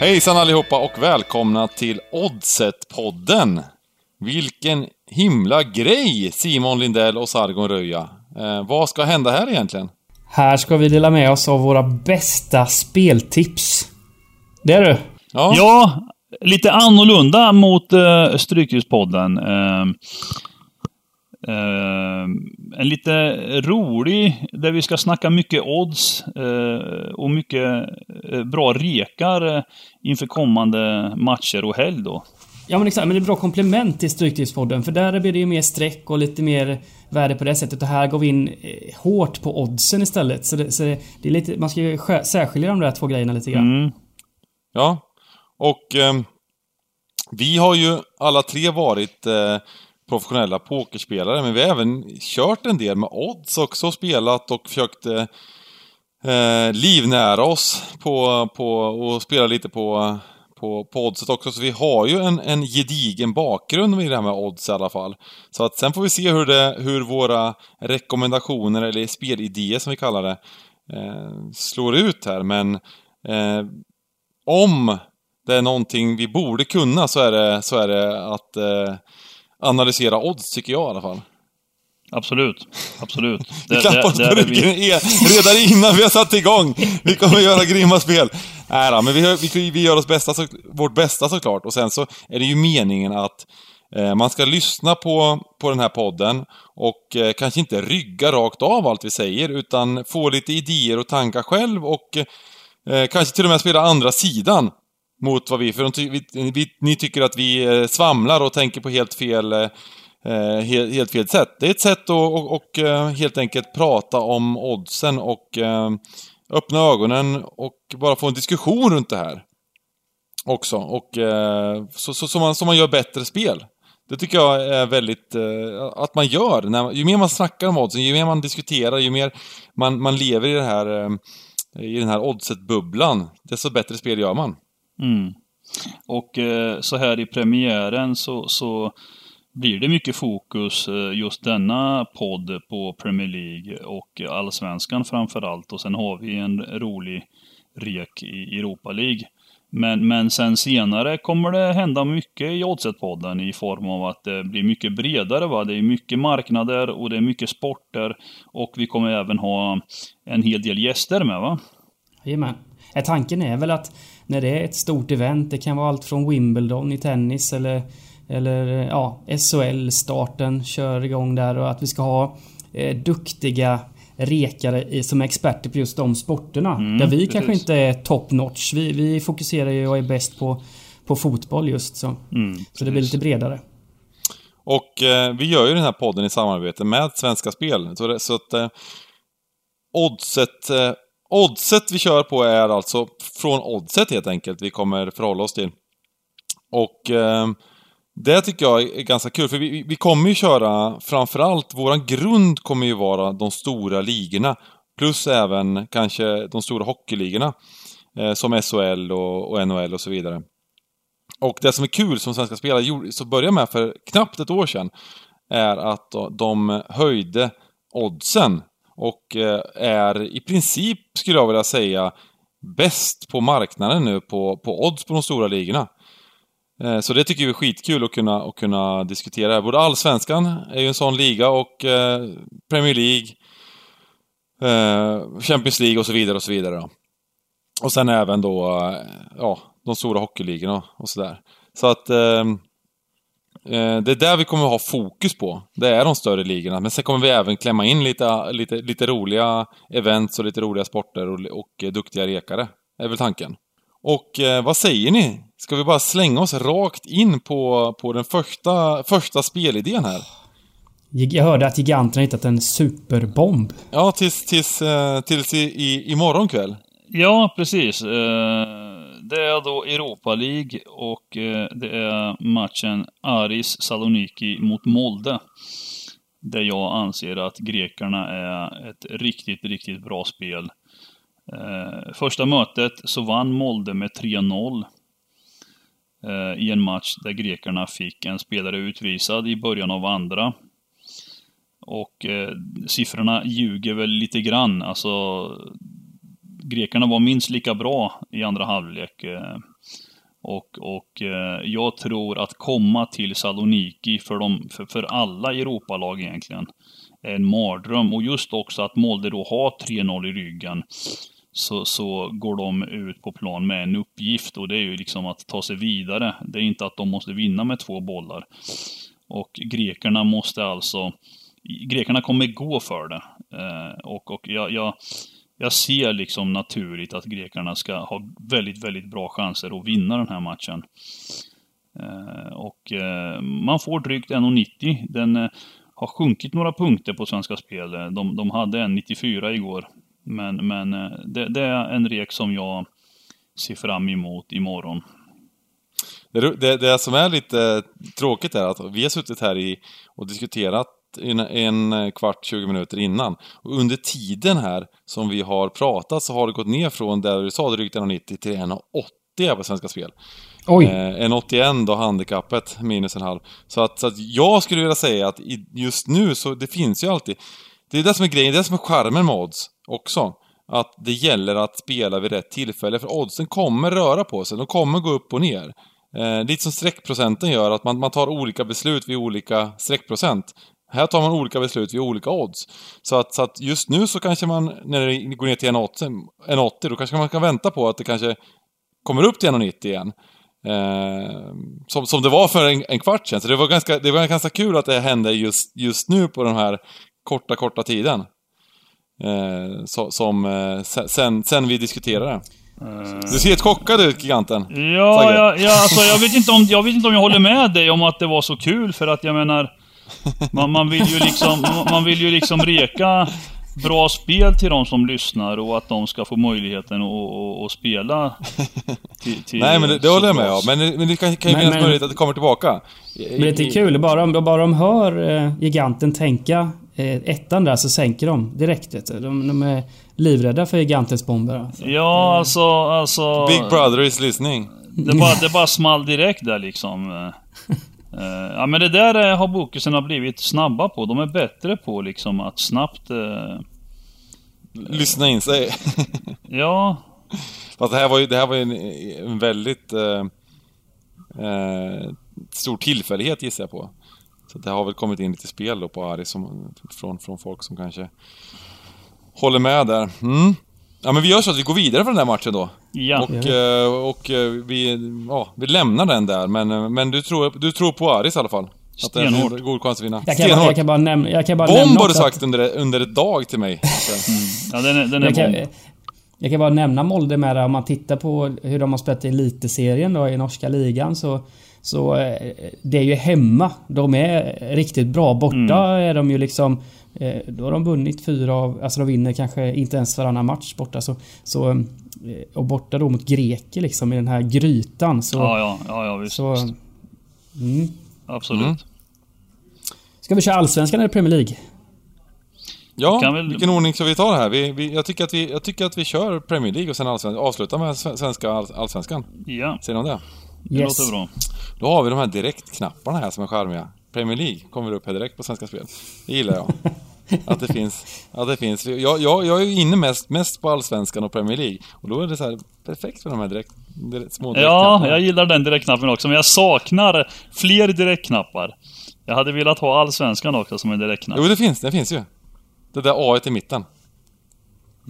Hejsan allihopa och välkomna till Oddset-podden! Vilken himla grej Simon Lindell och Sargon Röja. Eh, vad ska hända här egentligen? Här ska vi dela med oss av våra bästa speltips. Det är du. Ja. ja, lite annorlunda mot uh, Stryktipspodden. Uh, Uh, en lite rolig, där vi ska snacka mycket odds uh, och mycket uh, bra rekar inför kommande matcher och helg då. Ja men exakt, men det är bra komplement till Stryktipspodden för där blir det ju mer streck och lite mer värde på det sättet och här går vi in hårt på oddsen istället. Så det, så det är lite, man ska ju särskilja de där två grejerna lite grann. Mm. Ja, och ehm, vi har ju alla tre varit professionella pokerspelare, men vi har även kört en del med odds också, spelat och försökt eh, livnära oss på, på och spela lite på, på, på oddset också. Så vi har ju en, en gedigen bakgrund i det här med odds i alla fall. Så att sen får vi se hur, det, hur våra rekommendationer, eller spelidéer som vi kallar det, eh, slår ut här. Men eh, om det är någonting vi borde kunna så är det, så är det att eh, analysera odds, tycker jag i alla fall. Absolut. Absolut. Det, vi klappar oss på ryggen redan innan vi har satt igång. Vi kommer göra grymma spel. Nej då, men vi, vi, vi gör oss bästa, så, vårt bästa såklart. Och sen så är det ju meningen att eh, man ska lyssna på, på den här podden och eh, kanske inte rygga rakt av allt vi säger, utan få lite idéer och tankar själv och eh, kanske till och med spela andra sidan mot vad vi... För de vi, vi, ni tycker att vi eh, svamlar och tänker på helt fel... Eh, eh helt, helt fel sätt. Det är ett sätt att och, och, eh, helt enkelt prata om oddsen och eh, öppna ögonen och bara få en diskussion runt det här. Också. Och eh, så, så, så, man, så man gör bättre spel. Det tycker jag är väldigt... Eh, att man gör. När, ju mer man snackar om oddsen, ju mer man diskuterar, ju mer man, man lever i det här... Eh, i den här oddset-bubblan, desto bättre spel gör man. Mm. Och eh, så här i premiären så, så blir det mycket fokus eh, just denna podd på Premier League och Allsvenskan framförallt. Och sen har vi en rolig rek i Europa League. Men, men sen senare kommer det hända mycket i Oddset-podden i form av att det blir mycket bredare. Va? Det är mycket marknader och det är mycket sporter. Och vi kommer även ha en hel del gäster med va? Jajamän. Tanken är väl att när det är ett stort event. Det kan vara allt från Wimbledon i tennis eller, eller ja, SHL-starten kör igång där och att vi ska ha eh, duktiga rekare som är experter på just de sporterna. Mm, där vi precis. kanske inte är top notch. Vi, vi fokuserar ju och är bäst på, på fotboll just så. Mm, så det blir lite bredare. Och eh, vi gör ju den här podden i samarbete med Svenska Spel. Så, det, så att eh, oddset eh, Oddset vi kör på är alltså från Oddset helt enkelt, vi kommer förhålla oss till. Och eh, det tycker jag är ganska kul, för vi, vi kommer ju köra framförallt, våran grund kommer ju vara de stora ligorna. Plus även kanske de stora hockeyligorna. Eh, som SHL och, och, NHL och så vidare. Och det som är kul som Svenska Spelare så började med för knappt ett år sedan är att de höjde oddsen och eh, är i princip, skulle jag vilja säga, bäst på marknaden nu på, på odds på de stora ligorna. Eh, så det tycker vi är skitkul att kunna, att kunna diskutera. Både Allsvenskan är ju en sån liga och eh, Premier League, Champions League och så vidare och så vidare. Och sen även då, ja, de stora hockeyligorna och sådär. Så att Eh, det är där vi kommer ha fokus på. Det är de större ligorna. Men sen kommer vi även klämma in lite, lite, lite roliga events och lite roliga sporter och, och duktiga rekare. Det är väl tanken. Och eh, vad säger ni? Ska vi bara slänga oss rakt in på, på den första, första spelidén här? Jag hörde att giganterna hittat en superbomb. Ja, tills, tills, eh, tills i, i, imorgon kväll. Ja, precis. Eh det är då Europa League och eh, det är matchen Aris Saloniki mot Molde. Där jag anser att grekerna är ett riktigt, riktigt bra spel. Eh, första mötet så vann Molde med 3-0 eh, i en match där grekerna fick en spelare utvisad i början av andra. Och eh, siffrorna ljuger väl lite grann. Alltså, grekerna var minst lika bra i andra halvlek. Eh, och, och eh, jag tror att komma till Saloniki för, de, för, för alla Europalag egentligen är en mardröm. Och just också att Molde då har 3-0 i ryggen. Så, så går de ut på plan med en uppgift och det är ju liksom att ta sig vidare. Det är inte att de måste vinna med två bollar. Och grekerna måste alltså... Grekerna kommer gå för det. Eh, och och jag, jag, jag ser liksom naturligt att grekerna ska ha väldigt, väldigt bra chanser att vinna den här matchen. Eh, och eh, man får drygt 1,90. Den eh, har sjunkit några punkter på Svenska Spel. Eh, de, de hade 1,94 igår. Men, men eh, det, det, är en rek som jag ser fram emot imorgon. Det, det, det som är lite tråkigt är att vi har suttit här i och diskuterat en, en kvart, 20 minuter innan. Och under tiden här som vi har pratat så har det gått ner från där du sa drygt 1,90 till 1,80 på Svenska Spel. Oj! Eh, 1,81 då handikappet, minus en halv. Så att, så att jag skulle vilja säga att just nu så det finns ju alltid det är det som är grejen, det är det som är charmen med odds också. Att det gäller att spela vid rätt tillfälle, för oddsen kommer röra på sig, de kommer gå upp och ner. Eh, lite som streckprocenten gör, att man, man tar olika beslut vid olika streckprocent. Här tar man olika beslut vid olika odds. Så att, så att just nu så kanske man, när det går ner till 1,80, då kanske man kan vänta på att det kanske kommer upp till 1,90 igen. Eh, som, som det var för en, en kvart sedan. Så det var, ganska, det var ganska kul att det hände just, just nu på den här korta, korta tiden. Eh, so, som eh, sen, sen vi diskuterade. Du ser helt chockad ut, giganten. Ja, ja, ja alltså, jag, vet inte om, jag vet inte om jag håller med dig om att det var så kul, för att jag menar... Man, man vill ju liksom, man vill ju liksom reka bra spel till de som lyssnar och att de ska få möjligheten att, spela till, till Nej men det, det håller jag med om. Men, men det kan, kan ju finnas möjlighet att det kommer tillbaka. Men det är kul, bara om, bara de hör eh, giganten tänka eh, ettan där så sänker de direkt. Vet du. De, de är livrädda för gigantens bomber. Alltså. Ja, alltså, alltså... Big brother is listening. Det bara, det bara small direkt där liksom. Uh, ja men det där har bokusarna blivit snabba på. De är bättre på liksom att snabbt... Uh... Lyssna in sig. ja. Fast det här var ju, det här var ju en, en väldigt uh, stor tillfällighet gissar jag på. Så det har väl kommit in lite spel då på Ari som, från, från folk som kanske håller med där. Mm. Ja men vi gör så att vi går vidare från den här matchen då. Ja. Och, eh, och eh, vi, ja, vi lämnar den där. Men, eh, men du, tror, du tror på Aris i alla fall? Att det är en god chans att vinna. Jag kan, bara, jag kan bara nämna... Jag kan bara Bomb nämna har du sagt att... under, under ett dag till mig. Mm. Ja, den är, den är jag, kan, bomb. jag kan bara nämna Molde med det. Om man tittar på hur de har spelat i eliteserien då i norska ligan så så det är ju hemma. De är riktigt bra. Borta mm. är de ju liksom... Då har de vunnit fyra av... Alltså de vinner kanske inte ens varannan match borta. Så, så, och borta då mot greker liksom i den här grytan. Så, ja, ja, ja, ja visst. Så, visst. Mm. Absolut. Mm. Ska vi köra Allsvenskan eller Premier League? Ja, väl... vilken ordning ska vi ta det här? Vi, vi, jag, tycker att vi, jag tycker att vi kör Premier League och sen allsvenskan, avslutar med svenska allsvenskan. Ja. Ser ni om det? Det yes. låter bra. Då har vi de här direktknapparna här som är charmiga. Premier League kommer upp här direkt på Svenska Spel. Det gillar jag. att det finns. Att det finns. Jag, jag, jag är inne mest, mest på Allsvenskan och Premier League. Och då är det så här perfekt för de här direkt, direkt, små. Ja, jag gillar den direktknappen också. Men jag saknar fler direktknappar. Jag hade velat ha Allsvenskan också som en direktknapp. Jo, det finns. Det finns ju. Det där A i mitten.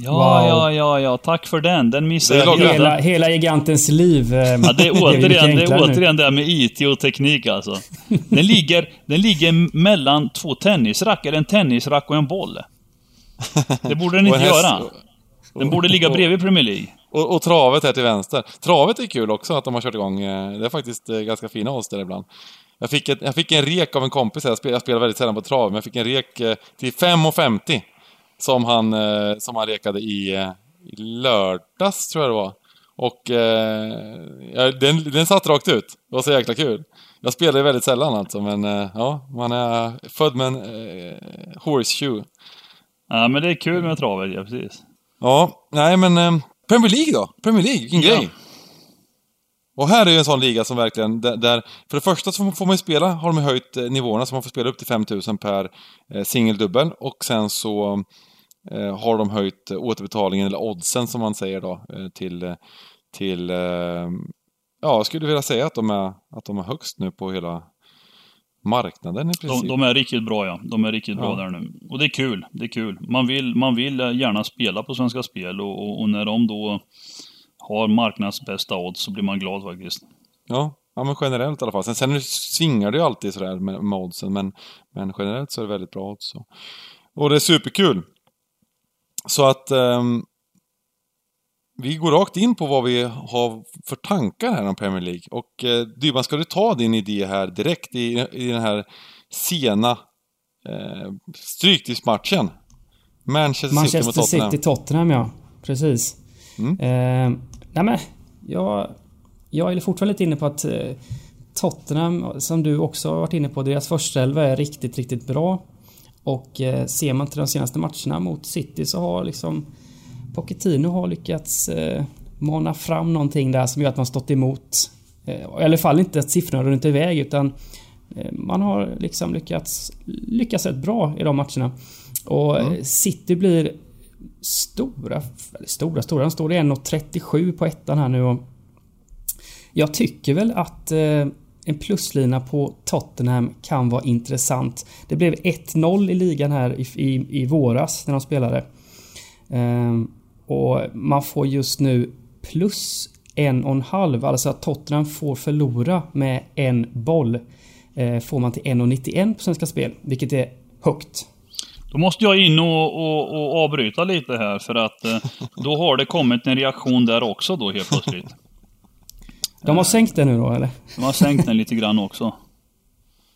Ja, wow. ja, ja, ja. Tack för den. Den missade jag hela, hela, hela gigantens liv. Eh, ja, det är återigen det, är återigen det här med IT och teknik alltså. Den ligger, den ligger mellan två tennisrack, eller en tennisrack och en boll. Det borde den inte göra. Den borde ligga bredvid Premier League. Och, och, travet här till vänster. Travet är kul också att de har kört igång. Eh, det är faktiskt eh, ganska fina odds där ibland. Jag fick, ett, jag fick en rek av en kompis här, jag spelar väldigt sällan på trav, men jag fick en rek till 5,50 som han, eh, som han rekade i, eh, i lördags, tror jag det var. Och eh, den, den satt rakt ut. Det var så jäkla kul. Jag spelar ju väldigt sällan alltså, men eh, ja, man är född med en eh, horseshoe. Ja, men det är kul med travet, ja precis. Ja, nej men eh, Premier League då? Premier League, vilken ja. grej! Och här är ju en sån liga som verkligen, där, där, för det första så får man ju spela, har de höjt nivåerna så man får spela upp till 5000 per eh, singeldubbel och sen så eh, har de höjt återbetalningen, eller oddsen som man säger då, eh, till, till eh, ja, jag skulle vilja säga att de, är, att de är högst nu på hela marknaden i princip. De, de är riktigt bra ja. De är riktigt bra där nu. Och det är kul. Det är kul. Man vill, man vill gärna spela på Svenska Spel och, och, och när de då har marknadens bästa odds så blir man glad faktiskt. Ja, ja men generellt i alla fall. Sen, sen svingar det ju alltid sådär med, med oddsen, men, men generellt så är det väldigt bra odds. Och det är superkul. Så att um, vi går rakt in på vad vi har för tankar här om Premier League. Och eh, Dybban, ska du ta din idé här direkt i, i den här sena eh, stryktidsmatchen? Manchester, Manchester City mot Tottenham. City Tottenham, ja. Precis. Mm. Eh, nej men, jag, jag är fortfarande lite inne på att eh, Tottenham, som du också har varit inne på, deras första elva är riktigt, riktigt bra. Och eh, ser man till de senaste matcherna mot City så har liksom Pochettino har lyckats eh, mana fram någonting där som gör att man stått emot. Eh, I alla fall inte att siffrorna runt iväg utan man har liksom lyckats, lyckats rätt bra i de matcherna. Och mm. City blir stora, stora, stora. De står i 1,37 på ettan här nu och jag tycker väl att en pluslina på Tottenham kan vara intressant. Det blev 1-0 i ligan här i, i, i våras när de spelade. Ehm, och man får just nu plus en och en halv, alltså att Tottenham får förlora med en boll. Ehm, får man till 1,91 på Svenska Spel, vilket är högt. Då måste jag in och, och, och avbryta lite här för att eh, då har det kommit en reaktion där också då helt plötsligt. De har sänkt den nu då eller? De har sänkt den lite grann också.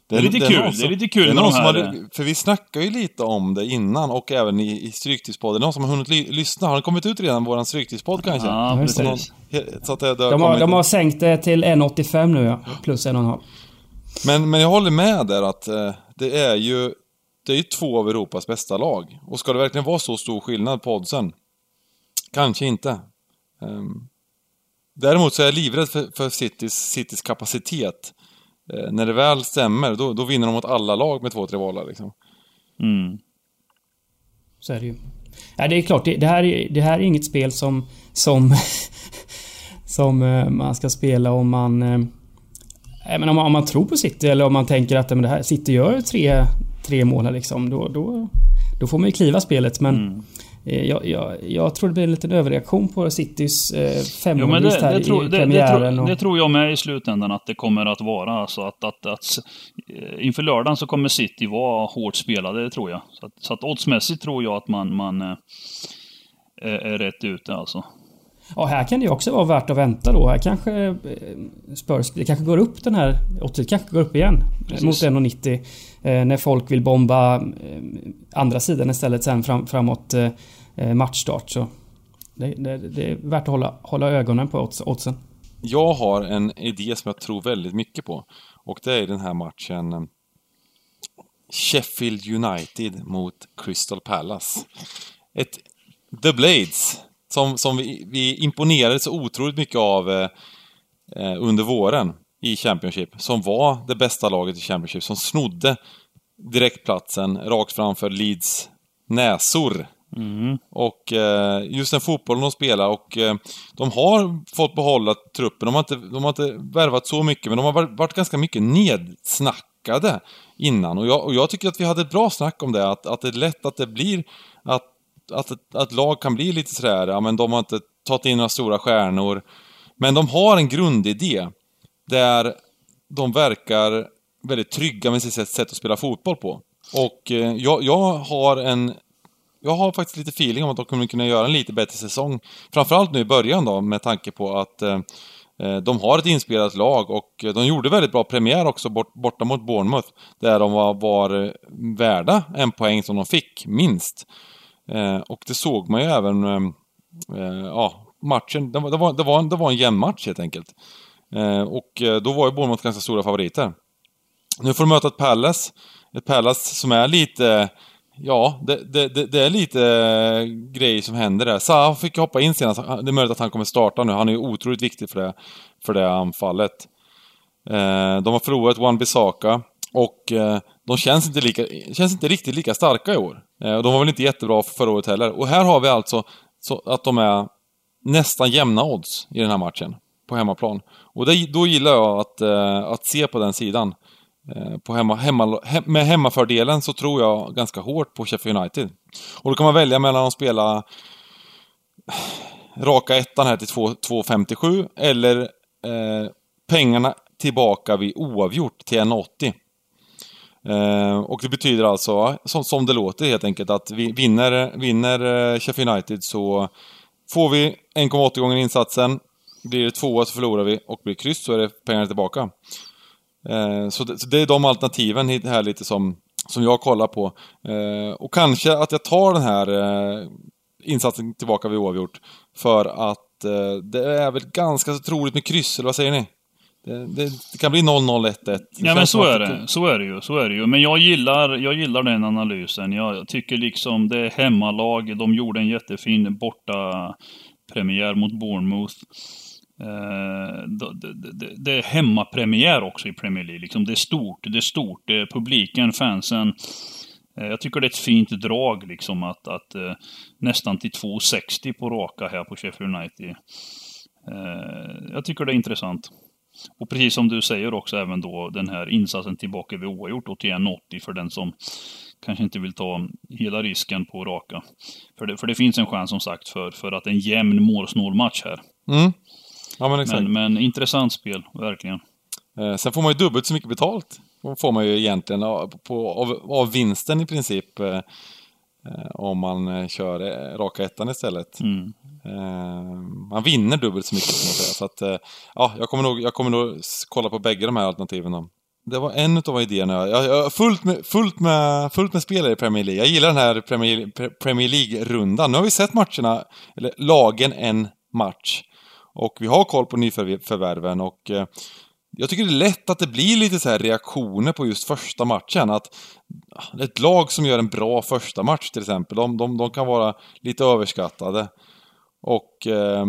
Det är, lite det är kul. Som, det är lite kul med de här... Hade, för vi snackade ju lite om det innan och även i, i Stryktipspodden. Någon som har hunnit ly lyssna? Har det kommit ut redan, våran Stryktipspodd kanske? Ja, precis. Någon, så att det, det har de, har, de har sänkt det till 1,85 nu ja. Plus 1,5. Men, men jag håller med där att eh, det är ju... Det är ju två av Europas bästa lag. Och ska det verkligen vara så stor skillnad på oddsen? Kanske inte. Um, däremot så är jag livrädd för, för Citys, Citys kapacitet eh, när det väl stämmer, då, då vinner de mot alla lag med två, tre bollar liksom. Mm. Så är det ju. Ja, det är klart, det, det, här, är, det här är inget spel som... Som, som eh, man ska spela om man... Eh, men om, man, om man tror på City eller om man tänker att men det här, City gör tre, tre mål här liksom. Då, då, då får man ju kliva spelet men... Mm. Eh, jag, jag, jag, tror det blir en liten överreaktion på Citys eh, femmålsvinst här det, tror, i premiären. Det, det, det, tror jag med i slutändan att det kommer att vara. Alltså att, att, att, eh, inför lördagen så kommer City vara hårt spelade, det tror jag. Så att, så att oddsmässigt tror jag att man, man eh, är, är rätt ute alltså. Ja, här kan det ju också vara värt att vänta då. Här kanske eh, Spurs, det kanske går upp den här, 80 kanske går upp igen. Precis. Mot 1,90. Eh, när folk vill bomba eh, andra sidan istället sen fram, framåt eh, matchstart. Så det, det, det, är värt att hålla, hålla ögonen på oddsen. Jag har en idé som jag tror väldigt mycket på. Och det är den här matchen Sheffield United mot Crystal Palace. Ett The Blades som, som vi, vi imponerade så otroligt mycket av eh, under våren i Championship. Som var det bästa laget i Championship, som snodde direktplatsen rakt framför Leeds näsor. Mm. Och eh, just den fotbollen de spelar och eh, de har fått behålla truppen. De har, inte, de har inte värvat så mycket, men de har varit, ganska mycket nedsnackade innan. Och jag, och jag, tycker att vi hade ett bra snack om det, att, att det är lätt att det blir att, att, att lag kan bli lite sådär, ja men de har inte tagit in några stora stjärnor. Men de har en grundidé där de verkar väldigt trygga med sitt sätt att spela fotboll på. Och eh, jag, jag har en jag har faktiskt lite feeling om att de kommer kunna göra en lite bättre säsong. Framförallt nu i början då, med tanke på att eh, eh, de har ett inspelat lag och de gjorde väldigt bra premiär också bort, borta mot Bournemouth. Där de var, var värda en poäng som de fick, minst. Eh, och det såg man ju även, eh, eh ja, matchen, det var, det, var, det, var en, det var en jämn match helt enkelt. Eh, och eh, då var ju Bournemouth ganska stora favoriter. Nu får de möta ett Palace. Ett Palace som är lite... Ja, det, det, det är lite eh, grejer som händer där. Zaha fick hoppa in senast. Det är möjligt att han kommer starta nu. Han är ju otroligt viktig för det, för det anfallet. De har förlorat One Bissaka och de känns inte, lika, känns inte riktigt lika starka i år. De var väl inte jättebra förra året heller. Och här har vi alltså så att de är nästan jämna odds i den här matchen. På hemmaplan. Och det, då gillar jag att, eh, att se på den sidan. Eh, på hemma, hemma, he, med hemmafördelen så tror jag ganska hårt på Sheffield United. Och då kan man välja mellan att spela raka ettan här till 2,57 eller eh, pengarna tillbaka vid oavgjort till 1,80. Eh, och det betyder alltså, som, som det låter helt enkelt, att vi vinner, vinner eh, Sheffield United så får vi 1,80 gånger insatsen. Blir det tvåa så förlorar vi och blir det kryss så är det pengarna tillbaka. Eh, så, det, så, det, är de alternativen här lite som, som jag kollar på. Eh, och kanske att jag tar den här eh, insatsen tillbaka vid oavgjort. För att det är väl ganska så troligt med kryss, eller vad säger ni? Det, det, det kan bli 0-0, 1-1. Ja men så är det. Så är det ju. Så är det ju. Men jag gillar, jag gillar den analysen. Jag tycker liksom det är hemmalag. De gjorde en jättefin borta premiär mot Bournemouth. Eh, det, är hemmapremiär också i Premier League. Liksom det är stort. Det är stort. Det är publiken, fansen. Eh, jag tycker det är ett fint drag liksom att, att eh, nästan till 2,60 på raka här på Sheffield United. Jag tycker det är intressant. Och precis som du säger också även då den här insatsen tillbaka vid oavgjort 81,80, för den som kanske inte vill ta hela risken på raka. För det, för det finns en chans som sagt för, för att en jämn målsnål match här. Mm. Ja, men, exakt. Men, men intressant spel, verkligen. Eh, sen får man ju dubbelt så mycket betalt. får man ju egentligen av, på, av, av vinsten i princip. Eh, eh om man eh, kör eh, raka ettan istället. Mm. Eh, man vinner dubbelt så mycket kan man säga. Så att, ja, jag kommer, nog, jag kommer nog kolla på bägge de här alternativen då. Det var en av idéerna. Jag, jag, fullt, med, fullt, med, fullt med spelare i Premier League. Jag gillar den här Premier, Premier League-rundan. Nu har vi sett matcherna, eller lagen en match. Och vi har koll på nyförvärven och eh, jag tycker det är lätt att det blir lite så här reaktioner på just första matchen. Att ah, ett lag som gör en bra första match till exempel, de, de, de kan vara lite överskattade. Och eh,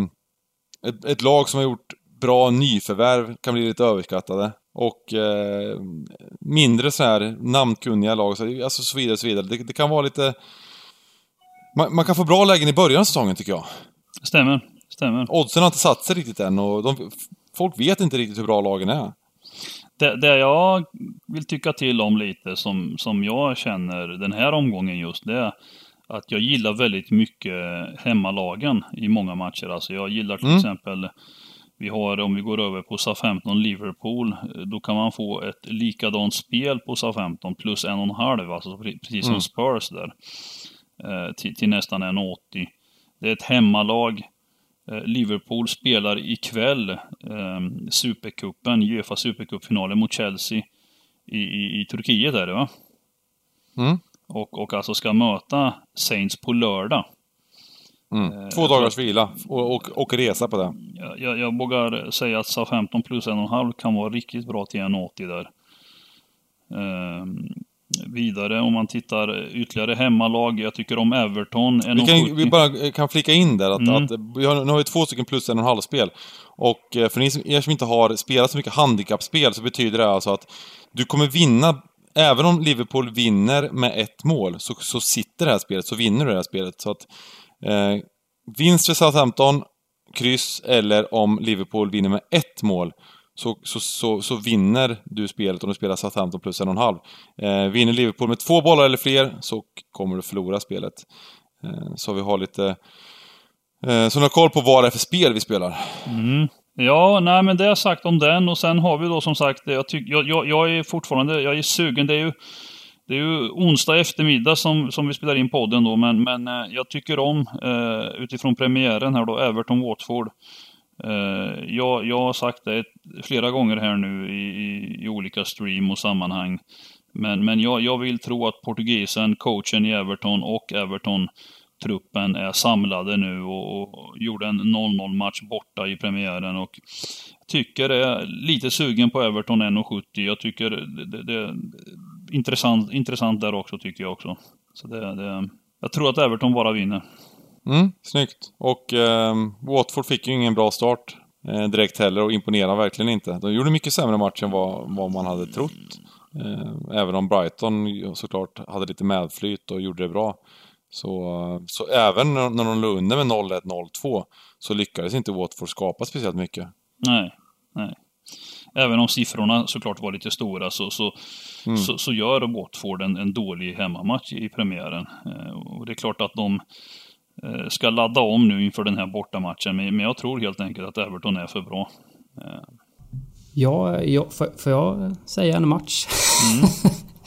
ett, ett, lag som har gjort bra nyförvärv kan bli lite överskattade. Och eh, mindre så här namnkunniga lag, alltså så vidare, så vidare. Det, det kan vara lite... Man, man, kan få bra lägen i början av säsongen tycker jag. Stämmer. Stämmer. Oddsen har inte satt sig riktigt än och de, folk vet inte riktigt hur bra lagen är. Det, det, jag vill tycka till om lite, som, som jag känner den här omgången just, det är att jag gillar väldigt mycket hemmalagen i många matcher. Alltså jag gillar till mm. exempel, vi har, om vi går över på SA-15 Liverpool, då kan man få ett likadant spel på SA-15 plus en och en halv, alltså precis som mm. Spurs där. Eh, till, till nästan 1,80. Det är ett hemmalag. Eh, Liverpool spelar ikväll eh, Supercupen, Uefa Supercupfinalen mot Chelsea i, i, i Turkiet är det va? Mm. Och, och alltså ska möta Saints på lördag. Mm. Eh, Två dagars vila och, och, och, resa på det. Jag, jag, jag vågar säga att SA 15 plus 1,5 kan vara riktigt bra till 1,80 där. Um, vidare om man tittar ytterligare hemmalag. Jag tycker om Everton. Vi, kan, vi bara kan flika in där att, mm. att vi har, nu har vi två stycken plus en och en halv spel. Och eh, för ni som, er som inte har spelat så mycket handikappspel så betyder det alltså att du kommer vinna Även om Liverpool vinner med ett mål så, så sitter det här spelet, så vinner du det här spelet. Så att eh, vinst för Southampton, kryss, eller om Liverpool vinner med ett mål så, så, så, så, vinner du spelet om du spelar Southampton plus en och en halv. Eh, vinner Liverpool med två bollar eller fler så kommer du förlora spelet. Eh, så vi har lite... Eh, så ni har koll på vad det är för spel vi spelar. Mm. Ja, nej men det är sagt om den och sen har vi då som sagt, jag, tyck, jag, jag, jag är fortfarande, jag är sugen, det är ju det är ju onsdag eftermiddag som, som vi spelar in podden då, men, men eh, jag tycker om, eh, utifrån premiären här då, Everton-Watford. Eh, jag, jag har sagt det flera gånger här nu i, i, i olika stream och sammanhang. Men, men jag, jag vill tro att portugisen, coachen i Everton och Everton-truppen är samlade nu och, och gjorde en 0-0 match borta i premiären. Och tycker det är lite sugen på Everton 1,70. Jag tycker det, det, det är intressant, intressant där också, tycker jag också. Så det, det, jag tror att Everton bara vinner. Mm, snyggt. Och eh, Watford fick ju ingen bra start eh, direkt heller och imponerade verkligen inte. De gjorde mycket sämre match än vad, vad man hade trott. Eh, även om Brighton såklart hade lite medflyt och gjorde det bra. Så, så även när de låg under med 0-1, 0-2 så lyckades inte Watford skapa speciellt mycket. Nej, nej. Även om siffrorna såklart var lite stora så, så, mm. så, så, gör Watford en, en dålig hemmamatch i premiären. Eh, och det är klart att de ska ladda om nu inför den här bortamatchen, men, men jag tror helt enkelt att Everton är för bra. Eh. Ja, ja får, får jag säga en match? Mm.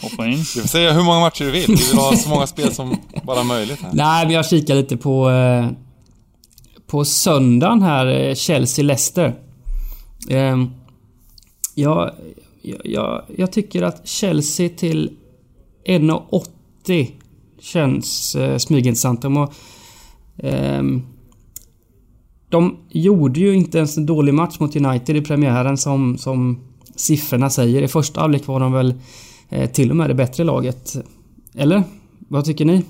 Hoppa in. Du får säga hur många matcher du vill. Vi vill ha så många spel som bara möjligt. Här. Nej, men jag kikar lite på... Eh, på söndagen här, eh, Chelsea-Leicester. Eh, jag, jag, jag tycker att Chelsea till 1,80 känns eh, smygintressant. De, har, eh, Ehm, de gjorde ju inte ens en dålig match mot United i premiären som, som siffrorna säger. I första halvlek var de väl eh, till och med det bättre laget. Eller? Vad tycker ni?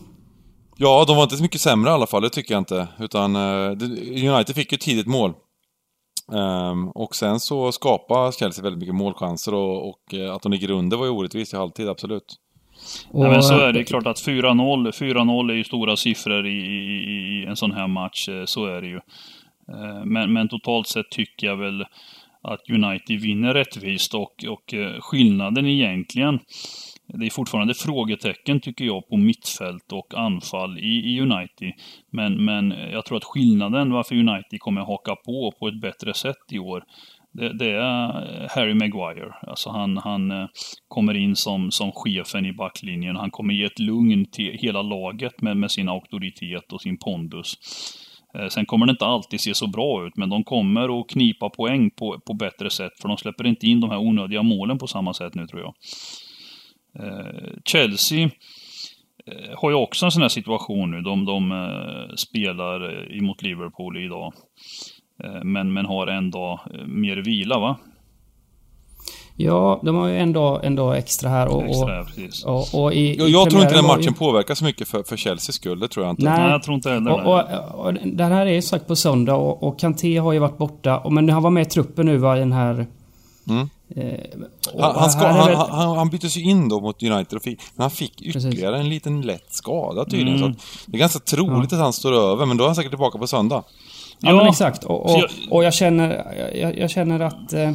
Ja, de var inte så mycket sämre i alla fall, det tycker jag inte. Utan eh, United fick ju tidigt mål. Um, och sen så skapade Chelsea väldigt mycket målchanser och, och eh, att de ligger under var ju orättvist i halvtid, absolut. Och, Nej, men så är det klart att 4-0, 4-0 är ju stora siffror i, i, i, en sån här match, eh, så är det ju. Uh, men, men totalt sett tycker jag väl att United vinner rättvist och, och skillnaden egentligen det är fortfarande frågetecken tycker jag på mittfält och anfall i, i United. Men, men jag tror att skillnaden varför United kommer haka på på ett bättre sätt i år det, det, är eh, Harry Maguire. Alltså han, han eh, kommer in som, som chefen i backlinjen. Han kommer ge ett lugn till hela laget med, med sin auktoritet och sin pondus. Eh, sen kommer det inte alltid se så bra ut, men de kommer att knipa poäng på, på bättre sätt, för de släpper inte in de här onödiga målen på samma sätt nu tror jag. Chelsea har ju också en sån här situation nu. De, de spelar emot Liverpool idag. Men, men har en dag mer vila va? Ja, de har ju en dag, en dag extra här och... Extra, och, och, och i, jag, jag tror inte den matchen ju... påverkar så mycket för, för Chelseas skull, det tror jag inte. Nej, Nej jag tror inte heller och, och, och, Den här är ju sagt på söndag och, och Kanté har ju varit borta, men han var med i truppen nu va, i den här... Mm. Eh, han, han, ska, han, han, han byttes ju in då mot United, och fick, men han fick ytterligare Precis. en liten lätt skada tydligen. Mm. Så det är ganska troligt ja. att han står över, men då är han säkert tillbaka på söndag. Ja, ja men exakt. Och, och, och jag, känner, jag, jag känner att eh,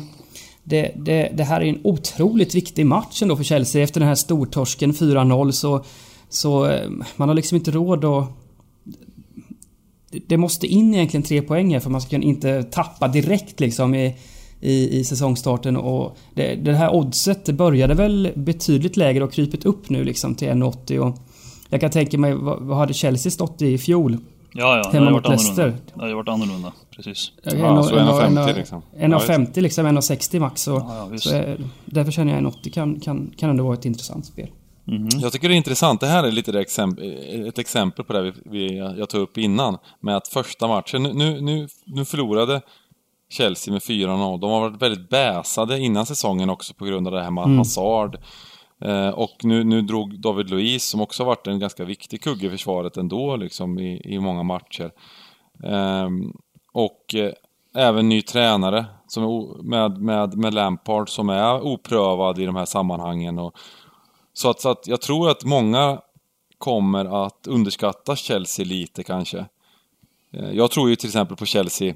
det, det, det, här är en otroligt viktig match ändå för Chelsea. Efter den här stortorsken 4-0 så, så eh, man har liksom inte råd att det måste in egentligen tre poäng här för man ska inte tappa direkt liksom i, i, i säsongstarten och det, det här oddset det började väl betydligt lägre och krypit upp nu liksom till 1,80 och jag kan tänka mig, vad, vad hade Chelsea stått i fjol? Ja, ja, Hemma det mot Leicester. Det hade varit annorlunda, precis. Ja, ja, så 1,50 liksom. 1,50 liksom, 1,60 max. Så, ja, ja, så är, därför känner jag 1,80 kan, kan, kan ändå vara ett intressant spel. Mm -hmm. Jag tycker det är intressant, det här är lite ett exempel på det vi, vi, jag tog upp innan. Med att första matchen, nu, nu, nu förlorade Chelsea med 4-0. De har varit väldigt bäsade innan säsongen också på grund av det här med mm. Hazard. Eh, och nu, nu drog David Luiz, som också har varit en ganska viktig kugge i försvaret ändå, liksom i, i många matcher. Eh, och eh, även ny tränare som är med, med, med Lampard som är oprövad i de här sammanhangen. Och, så, att, så att jag tror att många kommer att underskatta Chelsea lite kanske. Eh, jag tror ju till exempel på Chelsea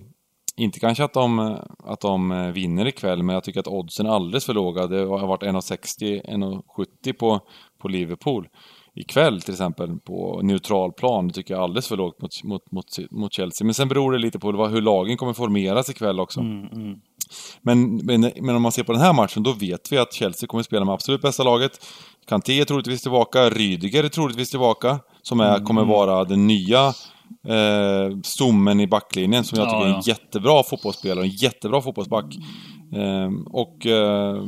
inte kanske att de, att de vinner ikväll, men jag tycker att oddsen är alldeles för låga. Det har varit 1,60, 1,70 på, på Liverpool. Ikväll till exempel på neutral plan, det tycker jag är alldeles för lågt mot, mot, mot, mot Chelsea. Men sen beror det lite på hur lagen kommer formeras ikväll också. Mm, mm. Men, men, men om man ser på den här matchen, då vet vi att Chelsea kommer spela med absolut bästa laget. Kanté är troligtvis tillbaka, Rydiger är troligtvis tillbaka, som är, mm. kommer vara den nya eh, stommen i backlinjen som jag tycker ja, ja. är en jättebra fotbollsspelare, en jättebra fotbollsback. Eh, och eh,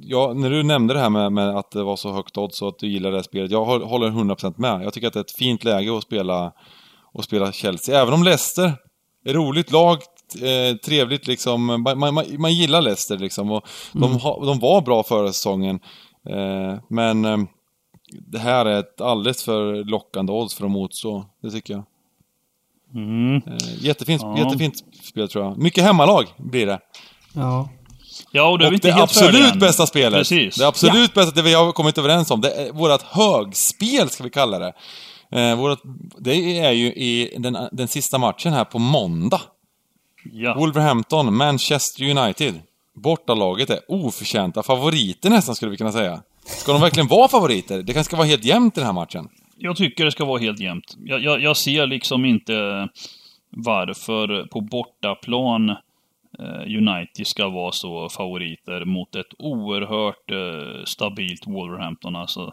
ja, när du nämnde det här med, med, att det var så högt odds och att du gillar det här spelet, jag håller 100% med. Jag tycker att det är ett fint läge att spela, att spela Chelsea. Även om Leicester är roligt lag, eh, trevligt liksom. Man, man, man, gillar Leicester liksom. Och mm. de, ha, de var bra förra säsongen. Eh, men eh, det här är ett alldeles för lockande odds för att motstå. Det tycker jag. Mm. Eh, jättefint, ja. jättefint spel tror jag. Mycket hemmalag blir det. Ja. Ja, och det är Och inte det helt absolut än. bästa spelet, Precis. det absolut bästa, det vi har kommit överens om, det är vårt högspel, ska vi kalla det. Eh, vårat, det är ju i den, den sista matchen här på måndag. Ja. Wolverhampton, Manchester United. Bortalaget är oförtjänta favoriter nästan, skulle vi kunna säga. Ska de verkligen vara favoriter? Det kanske ska vara helt jämnt i den här matchen. Jag tycker det ska vara helt jämnt. Jag, jag, jag ser liksom inte varför på bortaplan eh, United ska vara så favoriter mot ett oerhört eh, stabilt Wolverhampton. Alltså,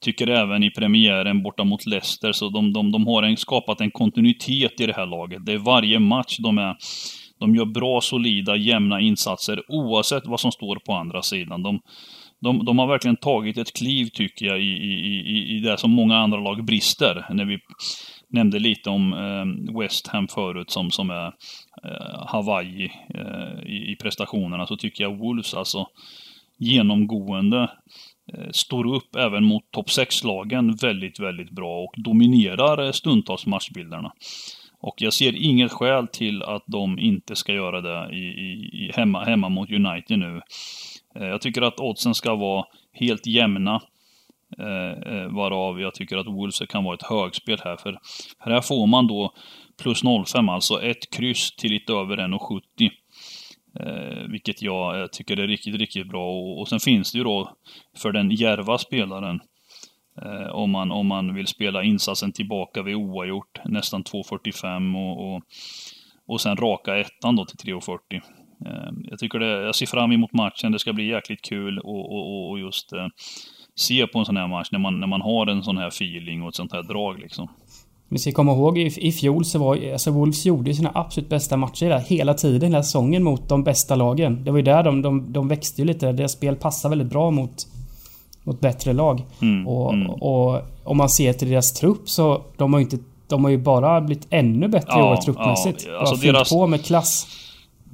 tycker även i premiären borta mot Leicester, så de, de, de har en, skapat en kontinuitet i det här laget. Det är varje match de är de gör bra, solida, jämna insatser oavsett vad som står på andra sidan. De, de, de har verkligen tagit ett kliv, tycker jag, i, i, i, i det som många andra lag brister. När vi nämnde lite om eh, West Ham förut, som, som är eh, Hawaii eh, i, i prestationerna, så tycker jag Wolves alltså genomgående eh, står upp även mot topp 6-lagen väldigt, väldigt bra och dominerar eh, stundtals matchbilderna. Och jag ser inget skäl till att de inte ska göra det i, i, i hemma, hemma mot United nu. Eh, jag tycker att oddsen ska vara helt jämna. Eh, eh, varav jag tycker att Wolves kan vara ett högspel här. För här får man då plus 05, alltså ett kryss till lite över 1,70. Eh, vilket jag tycker är riktigt, riktigt bra. Och, och sen finns det ju då för den järva spelaren Eh, om, man, om man vill spela insatsen tillbaka vid oavgjort, nästan 2.45 och, och, och sen raka ettan då till 3.40. Eh, jag tycker det, jag ser fram emot matchen, det ska bli jäkligt kul och, och, och just eh, se på en sån här match när man, när man har en sån här feeling och ett sånt här drag liksom. Vi ska komma ihåg i, i fjol så var alltså Wolves gjorde sina absolut bästa matcher där hela tiden, hela säsongen mot de bästa lagen. Det var ju där de, de, de växte ju lite. Deras spel passar väldigt bra mot, mot bättre lag. Mm, och, mm. och om man ser till deras trupp så de har ju inte de har ju bara blivit ännu bättre i Ja, år truppmässigt. ja, alltså deras- på med klass.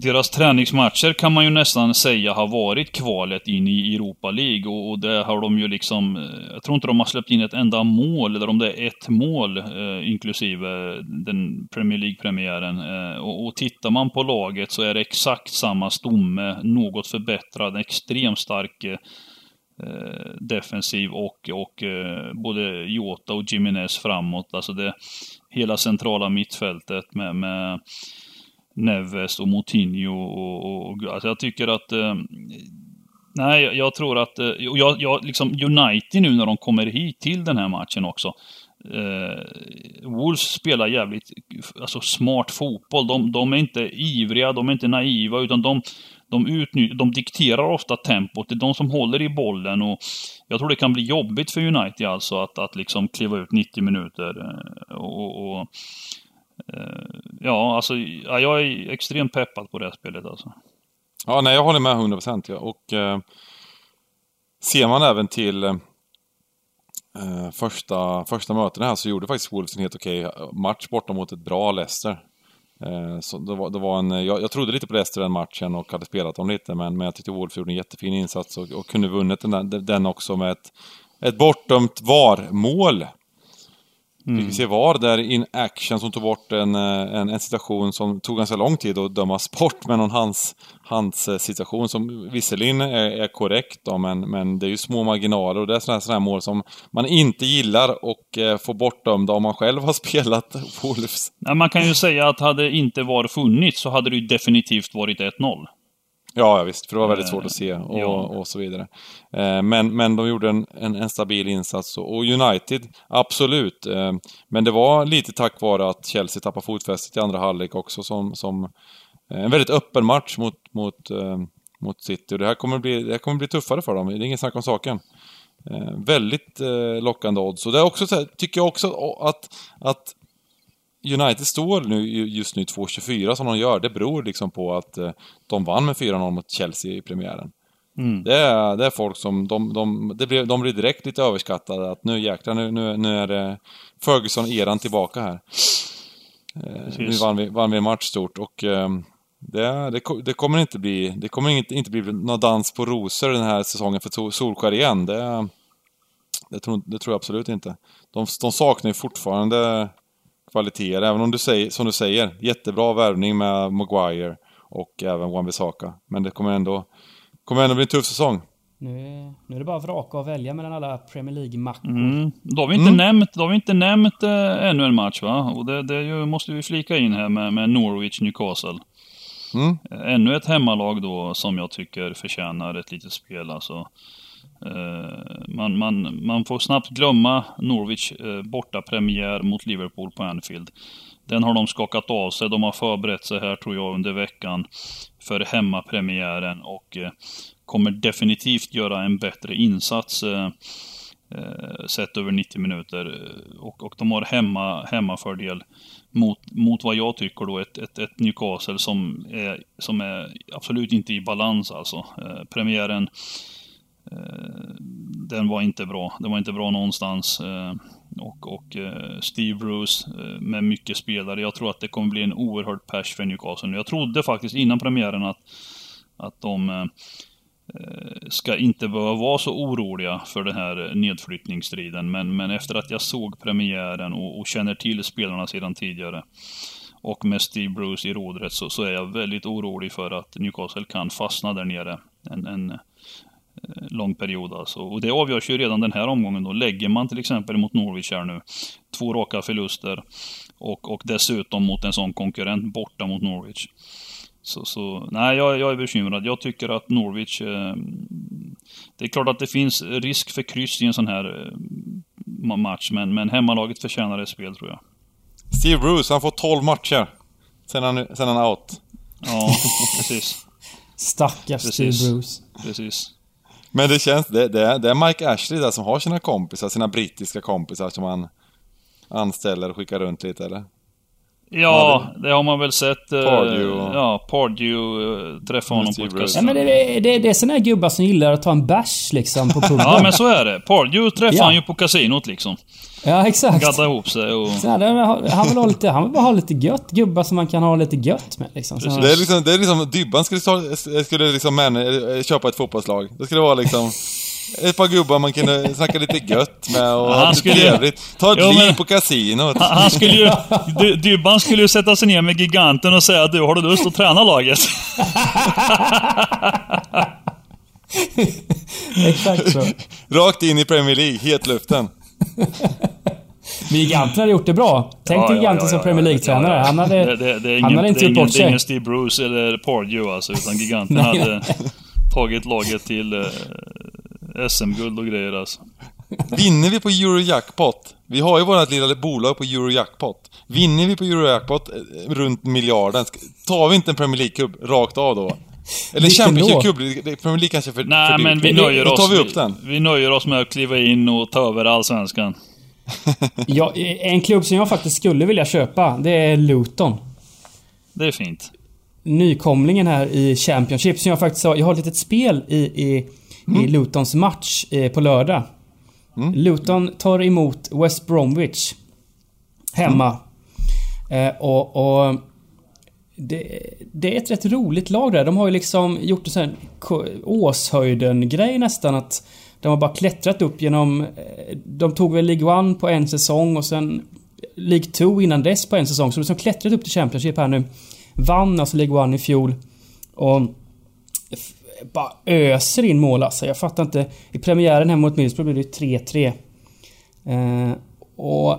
Deras träningsmatcher kan man ju nästan säga har varit kvalet in i Europa League och, och där har de ju liksom, eh, jag tror inte de har släppt in ett enda mål, eller om det är ett mål, eh, inklusive den Premier League-premiären. Eh, och, och tittar man på laget så är det exakt samma stomme, något förbättrad, extremt stark eh, eh, defensiv och, och eh, både Jota och Jimenez framåt. Alltså det hela centrala mittfältet med, med Neves och Moutinho och, och, och alltså jag tycker att eh, Nej, jag- jag tror att, eh, och jag, jag, liksom United nu när de kommer hit till den här matchen också. Eh, Wolves spelar jävligt alltså, smart fotboll. De, de är inte ivriga, de är inte naiva, utan de, de, utny- de dikterar ofta tempot. Det är de som håller i bollen och jag tror det kan bli jobbigt för United alltså att, att liksom kliva ut 90 minuter. eh, Och, och, Eh, ja, alltså ja, jag är extremt peppad på det här spelet alltså. Ja, nej, jag håller med 100% ja. Och eh, ser man även till eh, eh, första, första mötena här så gjorde faktiskt Wolves en helt okej eh, match borta mot ett bra Leicester. Eh, så det var, det var en, jag, jag trodde lite på Leicester den matchen och hade spelat dem lite, men, men jag tyckte Wolves gjorde en jättefin insats och, och kunde vunnit den, där- den också med ett, ett bortdömt VAR-mål. Fick vi se VAR där in action som tog bort en, eh, en, en situation som tog ganska lång tid att dömas bort med någon hands, hands eh, situation som visserligen är, är korrekt då, men, men det är ju små marginaler och det är sådana här, här mål som man inte gillar och eh, får bortdömda om man själv har spelat Wolves. Nej, man kan ju säga att hade inte VAR funnits så hade det ju definitivt varit 1-0. Ja, ja visst, för det var väldigt Eh, svårt att se och, ja. och så vidare. Eh, Men, men de gjorde en, en, en stabil insats och United, absolut. eh, Men det var lite tack vare att Chelsea tappade fotfästet i andra halvlek också som, som eh, en väldigt öppen match mot, mot, eh, mot City. Och det här kommer bli, det här kommer bli tuffare för dem, det är inget snack om saken. Eh, väldigt eh, lockande odds. Och det är också så här, tycker jag också att, att United står nu just nu 2-24 som de gör. Det beror liksom på att eh, de vann med 4-0 mot Chelsea i premiären. Mm. Det är, det är folk som, de, de, det blir, de blir direkt lite överskattade att nu jäklar, nu, nu, nu är det Ferguson-eran tillbaka här. Eh, nu Precis. vann vi, vann vi en match stort och eh, det, det, det kommer inte bli, det kommer inte, inte bli någon dans på rosor den här säsongen för Sol- Solskär igen. Det, det, tror, det tror jag absolut inte. De, de saknar ju fortfarande kvaliteter, även om du säger, som du säger, jättebra värvning med Maguire och även Wan-Bissaka. Men det kommer ändå, kommer ändå bli en tuff säsong. Nu är, nu är det bara att vraka och välja mellan alla Premier League-mackor. Mm. Då har vi inte Mm. nämnt, då har vi inte nämnt äh, ännu en match va? Och det, det ju, måste vi flika in här med, med Norwich Newcastle. Mm. Eh, Ännu ett hemmalag då som jag tycker förtjänar ett litet spel alltså. Eh, man, man, man får snabbt glömma Norwich eh, borta premiär mot Liverpool på Anfield. Den har de skakat av sig. De har förberett sig här tror jag under veckan för hemmapremiären och eh, kommer definitivt göra en bättre insats sett över 90 minuter. Och, och de har hemma, hemmafördel mot, mot vad jag tycker då ett, ett, ett Newcastle som är, som är absolut inte i balans alltså. Premiären Eh, den var inte bra. Den var inte bra någonstans. Eh, och och eh, Steve Bruce med mycket spelare. Jag tror att det kommer bli en oerhörd pers för Newcastle. Jag trodde faktiskt innan premiären att, att de ska inte behöva vara så oroliga för den här nedflyttningsstriden. Men, men efter att jag såg premiären och, och känner till spelarna sedan tidigare och med Steve Bruce i rodret så, så är jag väldigt orolig för att Newcastle kan fastna där nere en, en eh, lång period alltså. Och det avgörs ju redan den här omgången då. Lägger man till exempel mot Norwich här nu, två raka förluster och, och dessutom mot en sån konkurrent borta mot Norwich. Så, så nej, jag, jag är bekymrad. Jag tycker att Norwich... Eh, det är klart att det finns risk för kryss i en sån här eh, match, men, men hemmalaget förtjänar ett spel tror jag. Steve Bruce, han får 12 matcher. Sen han, sen han out. Ja, precis. Stackars Precis. Steve Bruce. Precis. Men det känns, det, det, är, det är Mike Ashley där som har sina kompisar, sina brittiska kompisar som han anställer och skickar runt lite eller? Ja, det har man väl sett. eh, Pardew och- Ja, Pardew eh, träffa honom på ett Bruce. Ja, men det, är- det, det är såna här gubbar som gillar att ta en bärs liksom på puben. Ja, men så är det. Pardew träffade Ja. han ju på kasinot liksom. Ja, exakt. Gaddade ihop sig och... Så här, han vill ha lite, han vill bara ha lite gött. Gubbar som man kan ha lite gött med liksom. Så, Det är liksom, det är liksom Dybban skulle, skulle liksom män, eh, köpa ett fotbollslag. Det skulle vara liksom ett par gubbar man kunde snacka lite gött med och Han ha lite skulle- trevligt. Ta ett Jo, liv men- på kasinot. Han han skulle ju... Dy- Dybban skulle ju sätta sig ner med giganten och säga du, har du lust att träna laget? exakt så. Rakt in i Premier League, hetluften. Men Giganten hade gjort det bra. Tänk dig Giganten som Premier League-tränare. Han hade, det, det, det är ingen, han hade inte gjort bort det är ingen sig. Steve Bruce eller Pardew alltså, utan giganten Nej, hade tagit laget till eh, SM-guld och grejer alltså. Vinner vi på Eurojackpot? Vi har ju vårt lilla bolag på Eurojackpot. Vinner vi på Eurojackpot eh, runt miljarden, tar vi inte en Premier League-cup rakt av då? Eller Vilken då? Cup, det- Premier League kanske är för, Nej, för men vi Då- nöjer Då oss... tar vi upp den. Vi nöjer oss med att kliva in och ta över allsvenskan. Ja, en klubb som jag faktiskt skulle vilja köpa, det är Luton. Det är fint. Nykomlingen här i Championship som jag faktiskt har. Jag har ett litet spel i, i, i Lutons match eh, på lördag. Luton tar emot West Bromwich. Hemma. Eh, och, och det, det är ett rätt roligt lag där. De har ju liksom gjort en sån här Åshöjden-grej nästan. Att de har bara klättrat upp genom... eh, De tog väl League 1 på en säsong och sen League 2 innan dess på en säsong. Så de har liksom klättrat upp till Championship här nu. Vann alltså League 1 i fjol. Och bara öser in mål alltså. Jag fattar inte. I premiären hemma mot Middlesbrough blev det ju 3-3. Eh, och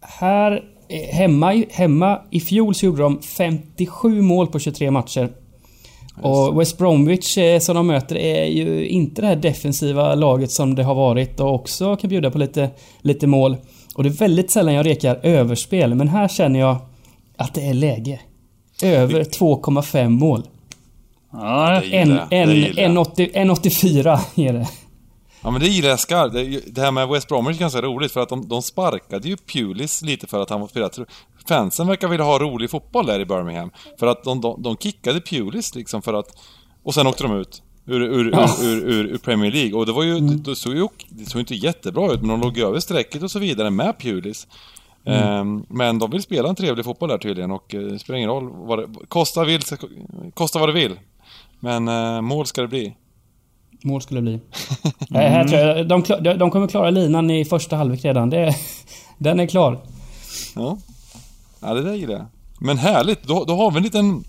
här eh, hemma, i- hemma i fjol så gjorde de 57 mål på 23 matcher. Och West Bromwich eh, som de möter är ju inte det här defensiva laget som det har varit och också kan bjuda på lite, lite mål. Och det är väldigt sällan jag rekar överspel, men här känner jag att det är läge. Över 2,5 mål. Ja, En, gillar jag, en, det gillar jag. en, 80, en 84 är det. Ja men det gillar jag skarpt. Det, här med West Bromwich är ganska roligt för att de, de sparkade ju Pulis lite för att han var spelat. Fansen verkar vilja ha rolig fotboll där i Birmingham. För att de, de, de kickade Pulis liksom för att... Och sen åkte de ut. Ur, ur, Ja. ur, ur, Premier League. Och det var ju... Det, det, såg ju det såg inte jättebra ut, men de låg över strecket och så vidare med Pulis. Ehm, men de vill spela en trevlig fotboll där tydligen och eh, det spelar ingen roll vad det... Kosta, vill, kosta vad det vill. Men eh, mål ska det bli. Mål skulle det bli. Nej, här tror jag, de, kla- de, de kommer klara linan i första halvlek redan. Det, den är klar. Ja. Ja, det där gillar jag. Men härligt, då, då har vi en liten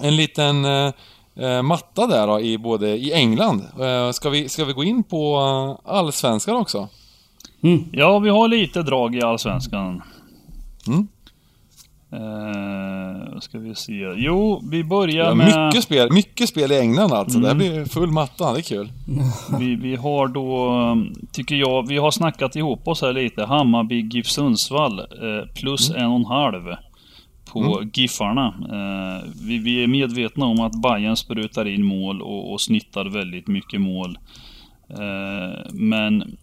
en liten eh, eh, matta där då, i både i England. Eh, ska, vi, ska vi gå in på eh, allsvenskan också? Ja, vi har lite drag i Allsvenskan. Mm. Eh, ska vi se. Jo, vi börjar Ja, med... mycket, spel, mycket spel i England alltså. Mm. Det blir full matta, det är kul. Vi, vi har då, tycker jag, vi har snackat ihop oss här lite. Hammarby, GIF Sundsvall eh, plus en och en halv på Giffarna. Eh, vi, vi är medvetna om att Bayern sprutar in mål och, och snittar väldigt mycket mål. Eh, men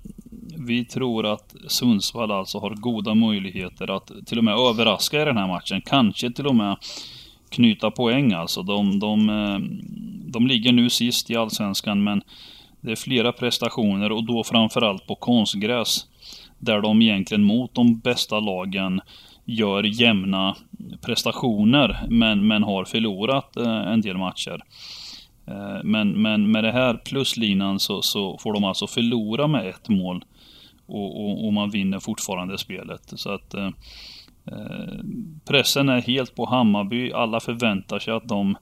vi tror att Sundsvall alltså har goda möjligheter att till och med överraska i den här matchen. Kanske till och med knyta poäng alltså. De, de, eh, de ligger nu sist i Allsvenskan men det är flera prestationer och då framförallt på konstgräs. Där de egentligen mot de bästa lagen gör jämna prestationer men, men har förlorat eh, en del matcher. Eh, men, men med det här pluslinan så, så får de alltså förlora med ett mål. Och, och, och man vinner fortfarande spelet. Så att eh, eh, pressen är helt på Hammarby. Alla förväntar sig att de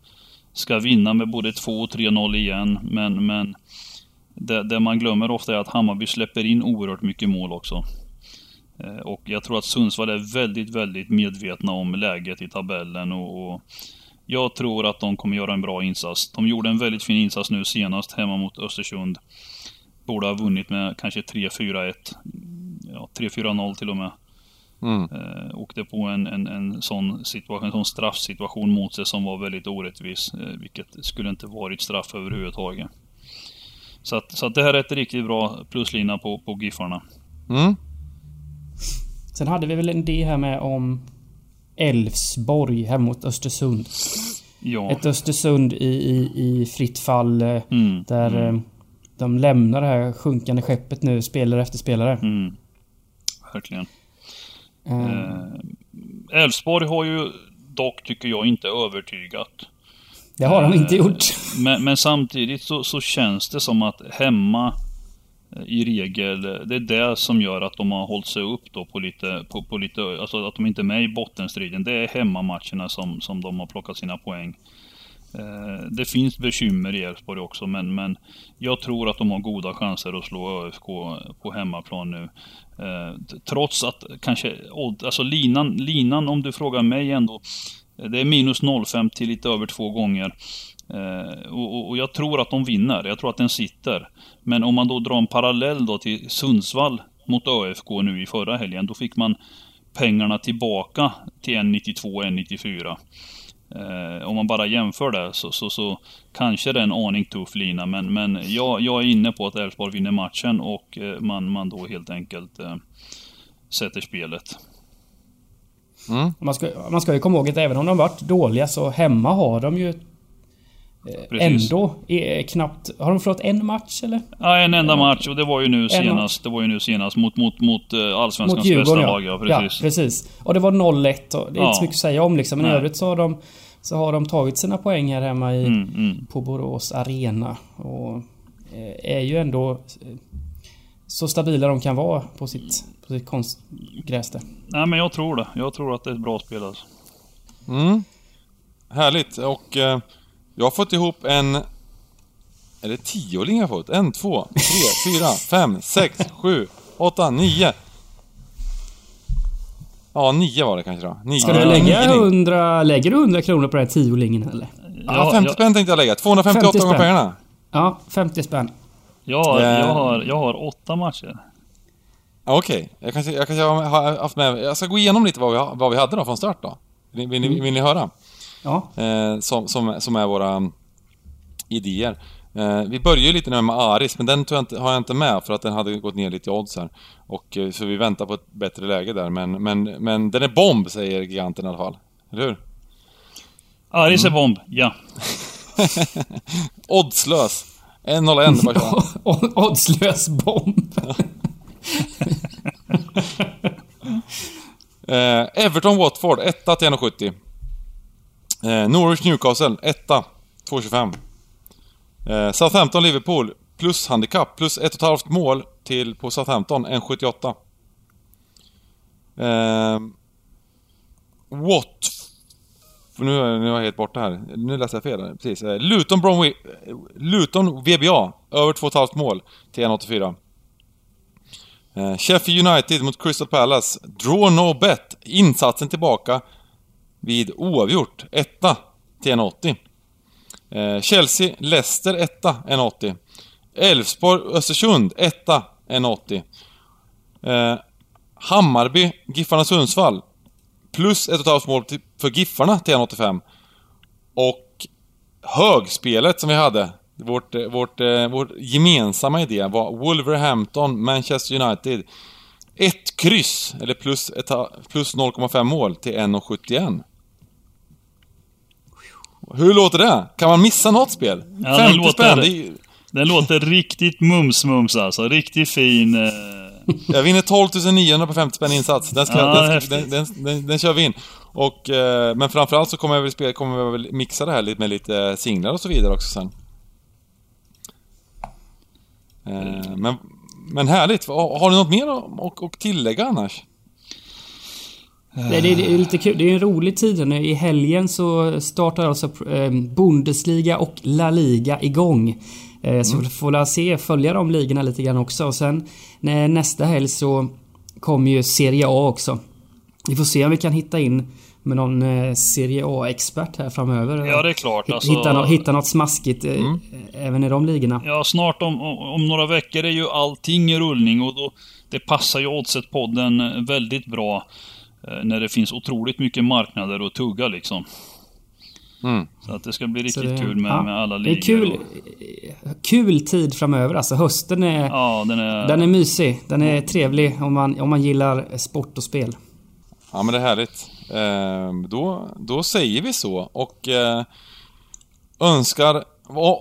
ska vinna med både 2 och 3-0 igen. Men, men det, det man glömmer ofta är att Hammarby släpper in oerhört mycket mål också. Eh, Och jag tror att Sundsvall är väldigt, väldigt medvetna om läget i tabellen och, och jag tror att de kommer göra en bra insats. De gjorde en väldigt fin insats nu senast hemma mot Östersund. Borde ha vunnit med kanske 3-4-1. Ja, 3-4-0 till och med. Mm. Eh, åkte på en, en, en sån situation, en sån straffsituation mot sig som var väldigt orättvis. Eh, vilket skulle inte varit straff överhuvudtaget. Så att, så att det här är ett riktigt bra pluslina på, på Giffarna. Mm. Sen hade vi väl en idé här med om Elfsborg hemma mot Östersund. Ja. Ett Östersund i, i, i fritt fall eh, Mm, där eh, de lämnar det här sjunkande skeppet nu, spelare efter spelare. mm. Verkligen. Eh, Eh, Elfsborg har ju dock, tycker jag, inte övertygat. det har de inte eh, gjort. Men, men samtidigt så, så känns det som att hemma i regel, det är det som gör att de har hållit sig upp då på lite, på, på lite, alltså att de inte är med i bottenstriden. Det är hemmamatcherna som, som de har plockat sina poäng. Eh, det finns bekymmer i Elfsborg också men, men jag tror att de har goda chanser att slå ÖFK på hemmaplan nu. Eh, trots att kanske, alltså linan, linan om du frågar mig ändå, eh, det är minus 0,5 till lite över två gånger. Och, och, och jag tror att de vinner, jag tror att den sitter. Men om man då drar en parallell då till Sundsvall mot ÖFK nu i förra helgen, då fick man pengarna tillbaka till 1,92 1,94. Eh, om man bara jämför det så, så, så kanske det är en aning tuff lina men, men jag, jag är inne på att Elfsborg vinner matchen och eh, man, man då helt enkelt eh, sätter spelet. Man ska, man ska ju komma ihåg att även om de varit dåliga så hemma har de ju eh, Precis. ändå eh, knappt... Har de förlorat en match eller? Ja, en enda match och det var ju nu En senast, det var ju nu senast mot, mot, mot Allsvenskans Mot Djurgården bästa ja. lag. Ja, ja, precis. precis. Och det var 0-1 och det är Ja. inte så mycket att säga om liksom. Men i övrigt så har de... Så har de tagit sina poäng här hemma i, Mm, mm. på Borås Arena. Och eh, är ju ändå eh, så stabila de kan vara på sitt, på sitt konstgräs där. Nej men jag tror det. Jag tror att det är ett bra spel alltså. Mm. Härligt. Och eh, jag har fått ihop en... Är det tioling jag har fått? En, två, tre, fyra, fem, sex, sju, åtta, nio. Ja, nio var det kanske då. Nio. Ska du Ja, lägga nio ling. 100... Lägger du 100 kronor på den här tiolingen eller? Ja, 50 jag, spänn tänkte jag lägga. 258 50 gånger pengarna. Ja, 50 spänn. jag, har, Eh. jag, har, jag har åtta matcher. Ja, Okej, jag kanske, jag kanske har haft med... Jag ska gå igenom lite vad vi, vad vi hade då från start då. Vill, vill, ni, vill ni höra? Ja. eh, som, som, som är våra mm, idéer. Eh, vi börjar ju lite nu med Aris, men den tog jag inte, har jag inte med för att den hade gått ner lite i odds här. Och, eh, så vi väntar på ett bättre läge där, men, men, men den är bomb, säger giganten i alla fall. Eller hur? Aris är bomb, ja. Oddslös! 1-0-1, bara köra. Oddslös bomb. Eh, Everton Watford, 1 till 1,70. Eh, Norwich Newcastle, 1 2,25. Eh, Southampton Liverpool, plus handikapp, plus 1,5 mål till på Southampton, 1,78. Eh, What? nu, nu är jag helt borta här. Nu läste jag fel. här. Precis. Eh, Luton, Bromwich, eh, Luton VBA. Över 2,5 mål till 1,84. Eh, Sheffield United mot Crystal Palace. Draw no bet. Insatsen tillbaka vid oavgjort. Etta till 1,80. Eh, Chelsea, Leicester etta 1,80. Elfsborg, Östersund etta 1,80. Eh, Hammarby, Giffarna Sundsvall. Plus ett och ett halvt mål för Giffarna till 1,85. Och högspelet som vi hade. Vårt, eh, vårt, eh, vår gemensamma idé var Wolverhampton, Manchester United. Ett kryss, eller plus, plus 0,5 mål till 1,71. Hur låter det? Kan man missa något spel? Ja, det 50 låter- spänn, det är, Den låter riktigt mums-mums alltså. Riktigt fin. Eh, Jag vinner 12 900 på 50 spänn insats. Den, ska, Ja, den, häftigt. den, den, den, kör vi in. Och, eh, men framförallt så kommer jag väl, spela, kommer jag väl mixa det här lite med lite singlar och så vidare också sen. Eh, men, men härligt. Har, har du något mer att, att, att tillägga annars? Det, det, det är lite kul. Det är en rolig tid nu. I helgen så startar alltså eh, Bundesliga och La Liga igång. Eh, så vi får la se, följa de ligorna lite grann också. Och sen nästa helg så kommer ju Serie A också. Vi får se om vi kan hitta in med någon eh, Serie A-expert här framöver. Ja, det är klart, Hitta, alltså- hitta, nå- hitta något smaskigt eh, även i de ligorna. Ja, snart om, om, om några veckor är ju allting i rullning och då, det passar ju Oddset-podden väldigt bra. Eh, När det finns otroligt mycket marknader att tugga liksom. Mm. Så att det ska bli riktigt det- kul med, ja, med alla Det ligor. är kul, och- kul tid framöver. Alltså hösten är... Ja, den är... Den är mysig. Den är trevlig om man, om man gillar sport och spel. Ja men det är härligt. Eh, då, då säger vi så och eh, önskar...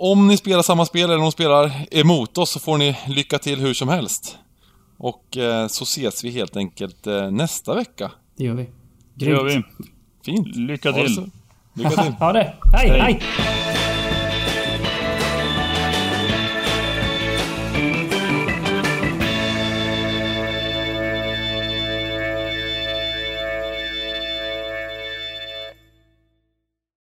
Om ni spelar samma spel eller om de spelar emot oss så får ni lycka till hur som helst. Och eh, så ses vi helt enkelt eh, nästa vecka. Det gör vi. Det gör vi. Fint. Lycka till. Lycka till. Ha det. Hej, Hej. hej.